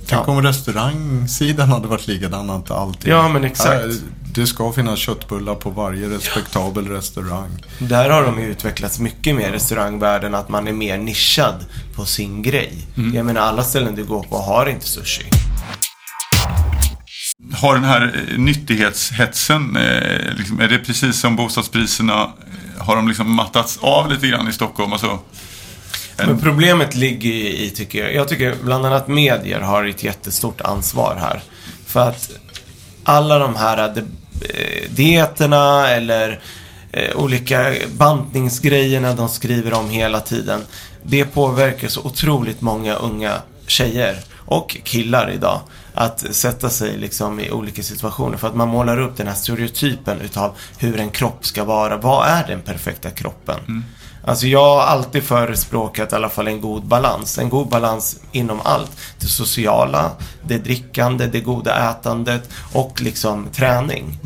Tänk Ja. om restaurangsidan hade varit likadant alltid. Ja, men exakt. Äh, Det ska finnas köttbullar på varje respektabel restaurang. Där har de ju utvecklats mycket mer restaurangvärlden att man är mer nischad på sin grej. Jag menar alla ställen du går på har inte sushi. Har den här eh, nyttighetshetsen, eh, liksom, är det precis som bostadspriserna, eh, har de liksom mattats av lite grann i Stockholm? Alltså, Men problemet ligger i, tycker jag, jag tycker bland annat medier har ett jättestort ansvar här. För att alla de här de, dieterna eller eh, olika bantningsgrejerna de skriver om hela tiden. Det påverkar så otroligt många unga tjejer och killar idag. Att sätta sig liksom i olika situationer. För att man målar upp den här stereotypen utav hur en kropp ska vara. Vad är den perfekta kroppen? Alltså jag har alltid förespråkat i alla fall en god balans. En god balans inom allt. Det sociala, det drickande, det goda ätandet och liksom träning.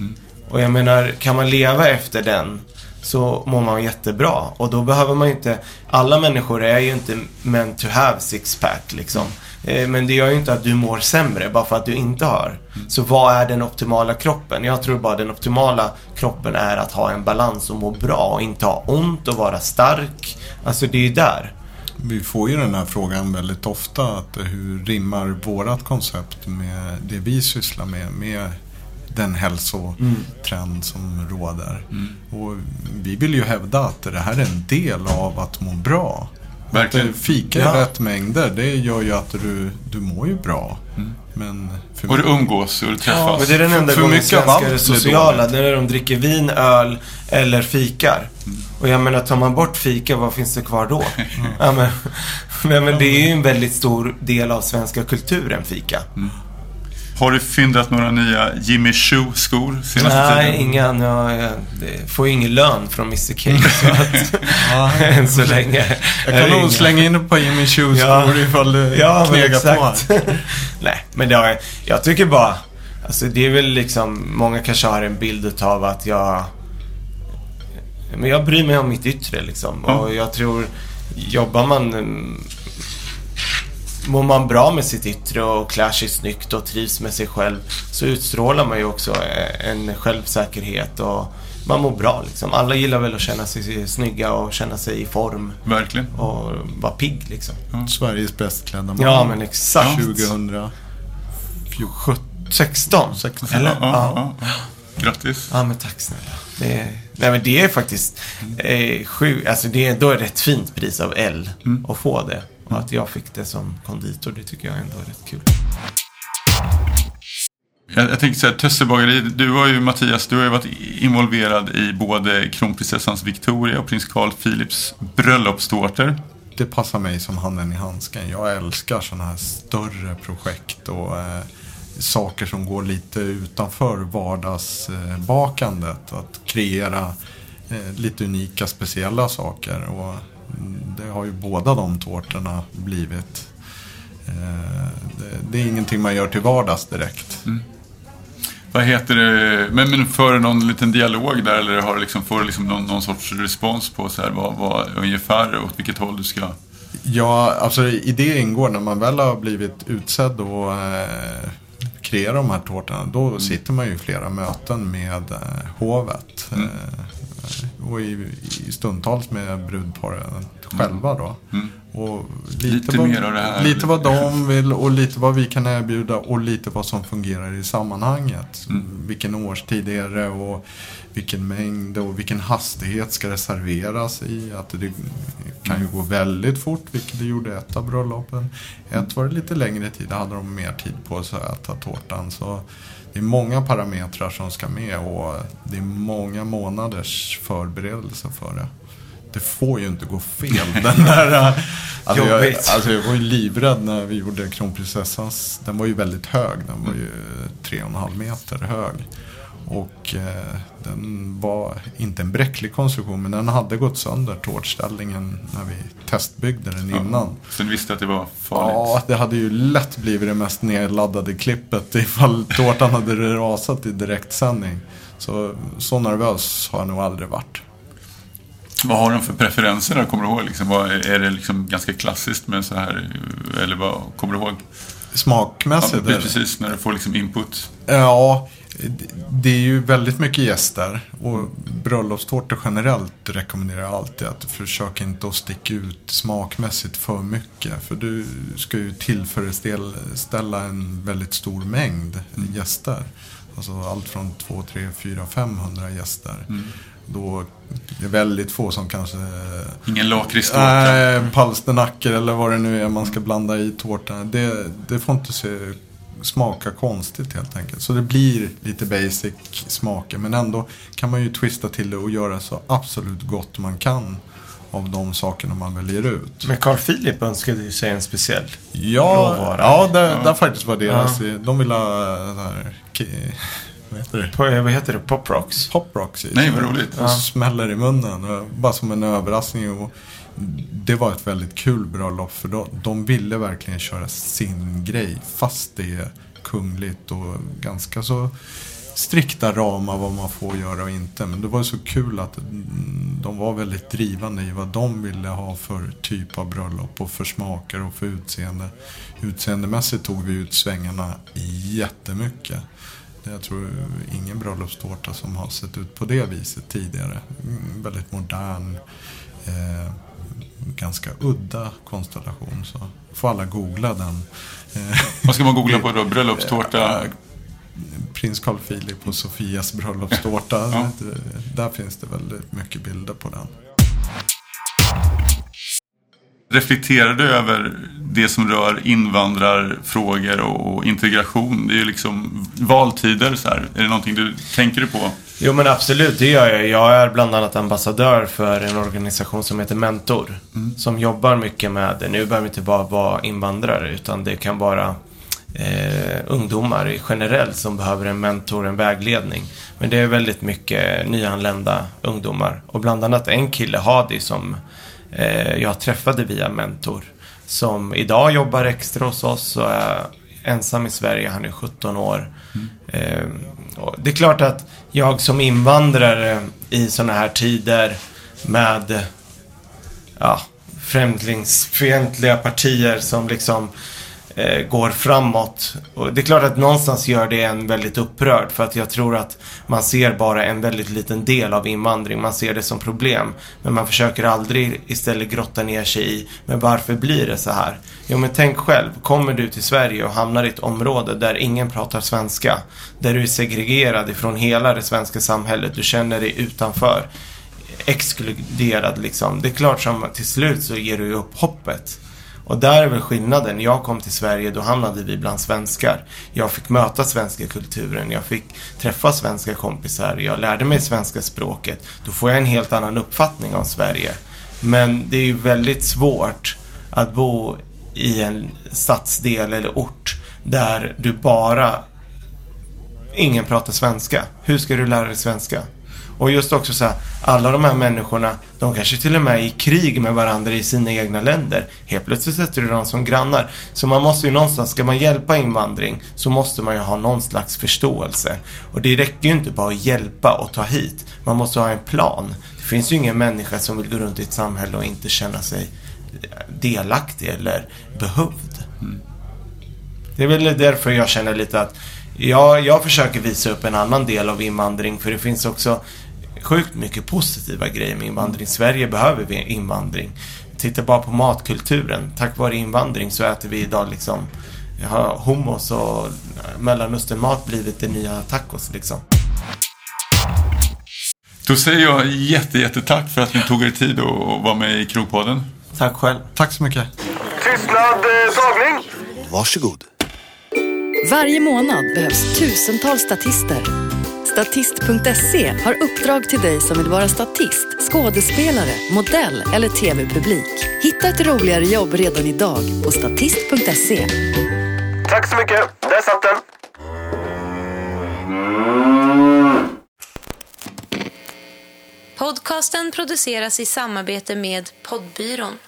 Och jag menar, kan man leva efter den så mår man jättebra. Och då behöver man ju inte... Alla människor är ju inte meant to have six-pack liksom. Eh, Men det gör ju inte att du mår sämre bara för att du inte har. Så vad är den optimala kroppen? Jag tror bara den optimala kroppen är att ha en balans och må bra och inte ha ont och vara stark. Alltså det är ju där. Vi får ju den här frågan väldigt ofta. Att eh, hur rimmar vårat koncept med det vi sysslar med? Med den hälsotrend som råder. Och vi vill ju hävda att det här är en del av att må bra. Verkligen. Att fika i Ja. rätt mängder, det gör ju att du, du mår ju bra. Men för Och du umgås och du träffas. Men det är den enda för gången mycket av svenskar är sociala. Det är när de dricker vin, öl eller fikar. Och jag menar, tar man bort fika, vad finns det kvar då? Ja, men, men, men det är ju en väldigt stor del av svenska kulturen, fika. Har du fyndat några nya Jimmy Choo-skor senaste Nej, tiden? inga. Jag, jag det får ju ingen lön från Mr Cake. Så att, än så länge. Jag kan nog inga. slänga in ett par Jimmy Choo Ja. skor ifall du Ja, knegar på. Nej, men det har, jag tycker bara... Alltså det är väl liksom... Många kanske har en bild av att jag... Men jag bryr mig om mitt yttre liksom. Ja. Och jag tror... Jobbar man... mm, Mår man bra med sitt yttre och klär sig snyggt och trivs med sig själv så utstrålar man ju också eh, en självsäkerhet och man mår bra liksom. Alla gillar väl att känna sig snygga och känna sig i form Verkligen. och vara pigg liksom. Sveriges bäst klädda man. Ja, men exakt. 2000. 16? 16. Eller? Ja, Ja. ja, ja. Grattis. Ja, men tack snälla. Det är, nej, men det är faktiskt eh, sju, alltså det är, då är det ett fint pris av L att få det. Och att jag fick det som konditor, det tycker jag ändå är rätt kul. Jag, jag tänker så här, Tössebageri, du har ju Mattias, du har ju varit involverad i både kronprinsessans Victoria och prins Carl Philips bröllopstårtor. Det passar mig som handen i handsken. Jag älskar sådana här större projekt och eh, saker som går lite utanför vardagsbakandet. Att kreera eh, lite unika, speciella saker. Och det har ju båda de tårtorna blivit. Eh, det, det är ingenting man gör till vardags direkt. Vad heter det, men, men för någon liten dialog där eller har du liksom, får du liksom någon, någon sorts respons på så här, vad, vad ungefär åt vilket håll du ska... Ja, alltså i det ingår när man väl har blivit utsedd och eh, kreera de här tårtorna. Då sitter man ju i flera möten med eh, hovet. Mm. Eh, och i, i stundtals med brudparet själva då. Mm. Och Lite vad, mer av det här. Lite vad de vill och lite vad vi kan erbjuda och lite vad som fungerar i sammanhanget. Mm. Vilken årstid är det och vilken mängd och vilken hastighet ska det serveras i. Att det kan ju gå väldigt fort, vilket det gjorde ett av bröllopen. Ett var det lite längre tid, då hade de mer tid på sig att äta tårtan. Så det är många parametrar som ska med och det är många månaders förberedelse för det. Det får ju inte gå fel. Den där, äh, alltså, jag, alltså jag var ju livrädd när vi gjorde kronprinsessans. Den var ju väldigt hög. Den var ju tre och en halv meter hög. Och eh, den var inte en bräcklig konstruktion men den hade gått sönder tårtställningen när vi testbyggde den innan. Så du visste att det var farligt? Ja, det hade ju lätt blivit det mest nedladdade klippet ifall tårtan hade rasat i direktsändning. Så, så nervös har jag nog aldrig varit. Vad har de för preferenser då? Kommer du ihåg? Liksom, vad, är det liksom ganska klassiskt med så här? Eller vad kommer du ihåg? Ja, Smakmässigt? det- precis, när du får liksom input. Ja, det- är ju väldigt mycket gäster. Och bröllopstårtor generellt rekommenderar jag alltid att försöka inte att sticka ut smakmässigt för mycket. För du ska ju tillfredsställa en väldigt stor mängd gäster. Alltså allt från 2, 3, 4, 500 gäster. Då är det väldigt få som kanske Ingen lakritstårta. Nej, palsternackor eller vad det nu är man ska blanda i tårtan. Det, det får inte se, smaka konstigt helt enkelt. Så det blir lite basic smaker. Men ändå kan man ju twista till det och göra så absolut gott man kan av de sakerna man väljer ut. Men Carl Philip önskade ju sig en speciell. Ja, Råvara. ja där, där faktiskt var deras. De vill ha vad heter det? På, vad heter det? Pop Rocks? Pop rocks. Nej, vad roligt. Och smäller i munnen. och Bara som en överraskning. Och det var ett väldigt kul bröllop. För de, de ville verkligen köra sin grej. Fast det är kungligt och ganska så strikta ramar vad man får göra och inte. Men det var så kul att de var väldigt drivande i vad de ville ha för typ av bröllop och för smaker och för utseende. Utseendemässigt tog vi ut svängarna jättemycket. Jag tror ingen bröllopstårta som har sett ut på det viset tidigare. Väldigt modern. Eh, ganska udda konstellation. Så får alla googla den. Eh, Vad ska man googla på då? Bröllopstårta? Prins Carl Philip och Sofias bröllopstårta. Ja. Där finns det väldigt mycket bilder på den. Reflekterar du över det som rör invandrarfrågor och integration? Det är ju liksom valtider så här. Är det någonting du tänker på? Jo men absolut, det gör jag. Jag är bland annat ambassadör för en organisation som heter Mentor. Som jobbar mycket med, nu behöver det inte bara vara invandrare utan det kan vara eh, ungdomar generellt som behöver en mentor, en vägledning. Men det är väldigt mycket nyanlända ungdomar. Och bland annat en kille, Hadi, som Eh, jag träffade via Mentor. Som idag jobbar extra hos oss och är ensam i Sverige. Han är 17 år. Eh, och det är klart att jag som invandrare i sådana här tider med ja, främlingsfientliga partier som liksom eh, går framåt. Och det är klart att någonstans gör det en väldigt upprörd för att jag tror att man ser bara en väldigt liten del av invandring. Man ser det som problem. Men man försöker aldrig istället grotta ner sig i, men varför blir det så här? Jo men tänk själv, kommer du till Sverige och hamnar i ett område där ingen pratar svenska, där du är segregerad ifrån hela det svenska samhället, du känner dig utanför, exkluderad liksom. Det är klart som till slut så ger du upp hoppet. Och där är väl skillnaden. När jag kom till Sverige då hamnade vi bland svenskar. Jag fick möta svenska kulturen, jag fick träffa svenska kompisar, jag lärde mig svenska språket. Då får jag en helt annan uppfattning om Sverige. Men det är ju väldigt svårt att bo i en stadsdel eller ort där du bara ingen pratar svenska. Hur ska du lära dig svenska? Och just också så här, alla de här människorna, de kanske till och med är i krig med varandra i sina egna länder. Helt plötsligt sätter du dem som grannar. Så man måste ju någonstans, ska man hjälpa invandring så måste man ju ha någon slags förståelse. Och det räcker ju inte bara att hjälpa och ta hit. Man måste ha en plan. Det finns ju ingen människa som vill gå runt i ett samhälle och inte känna sig delaktig eller behövd. Det är väl därför jag känner lite att Ja, jag försöker visa upp en annan del av invandring för det finns också sjukt mycket positiva grejer med invandring. Sverige behöver vi invandring. Titta bara på matkulturen. Tack vare invandring så äter vi idag liksom har hummus och mellanösternmat blivit det nya tacos liksom. Då säger jag jätte, jätte tack för att ni tog er tid att vara med i Krogpodden. Tack själv. Tack så mycket. Tystnad, eh, tagning. Varsågod. Varje månad behövs tusentals statister. Statist.se har uppdrag till dig som vill vara statist, skådespelare, modell eller tv-publik. Hitta ett roligare jobb redan idag på statist.se. Tack så mycket. Där satt den. Podcasten produceras i samarbete med Poddbyrån.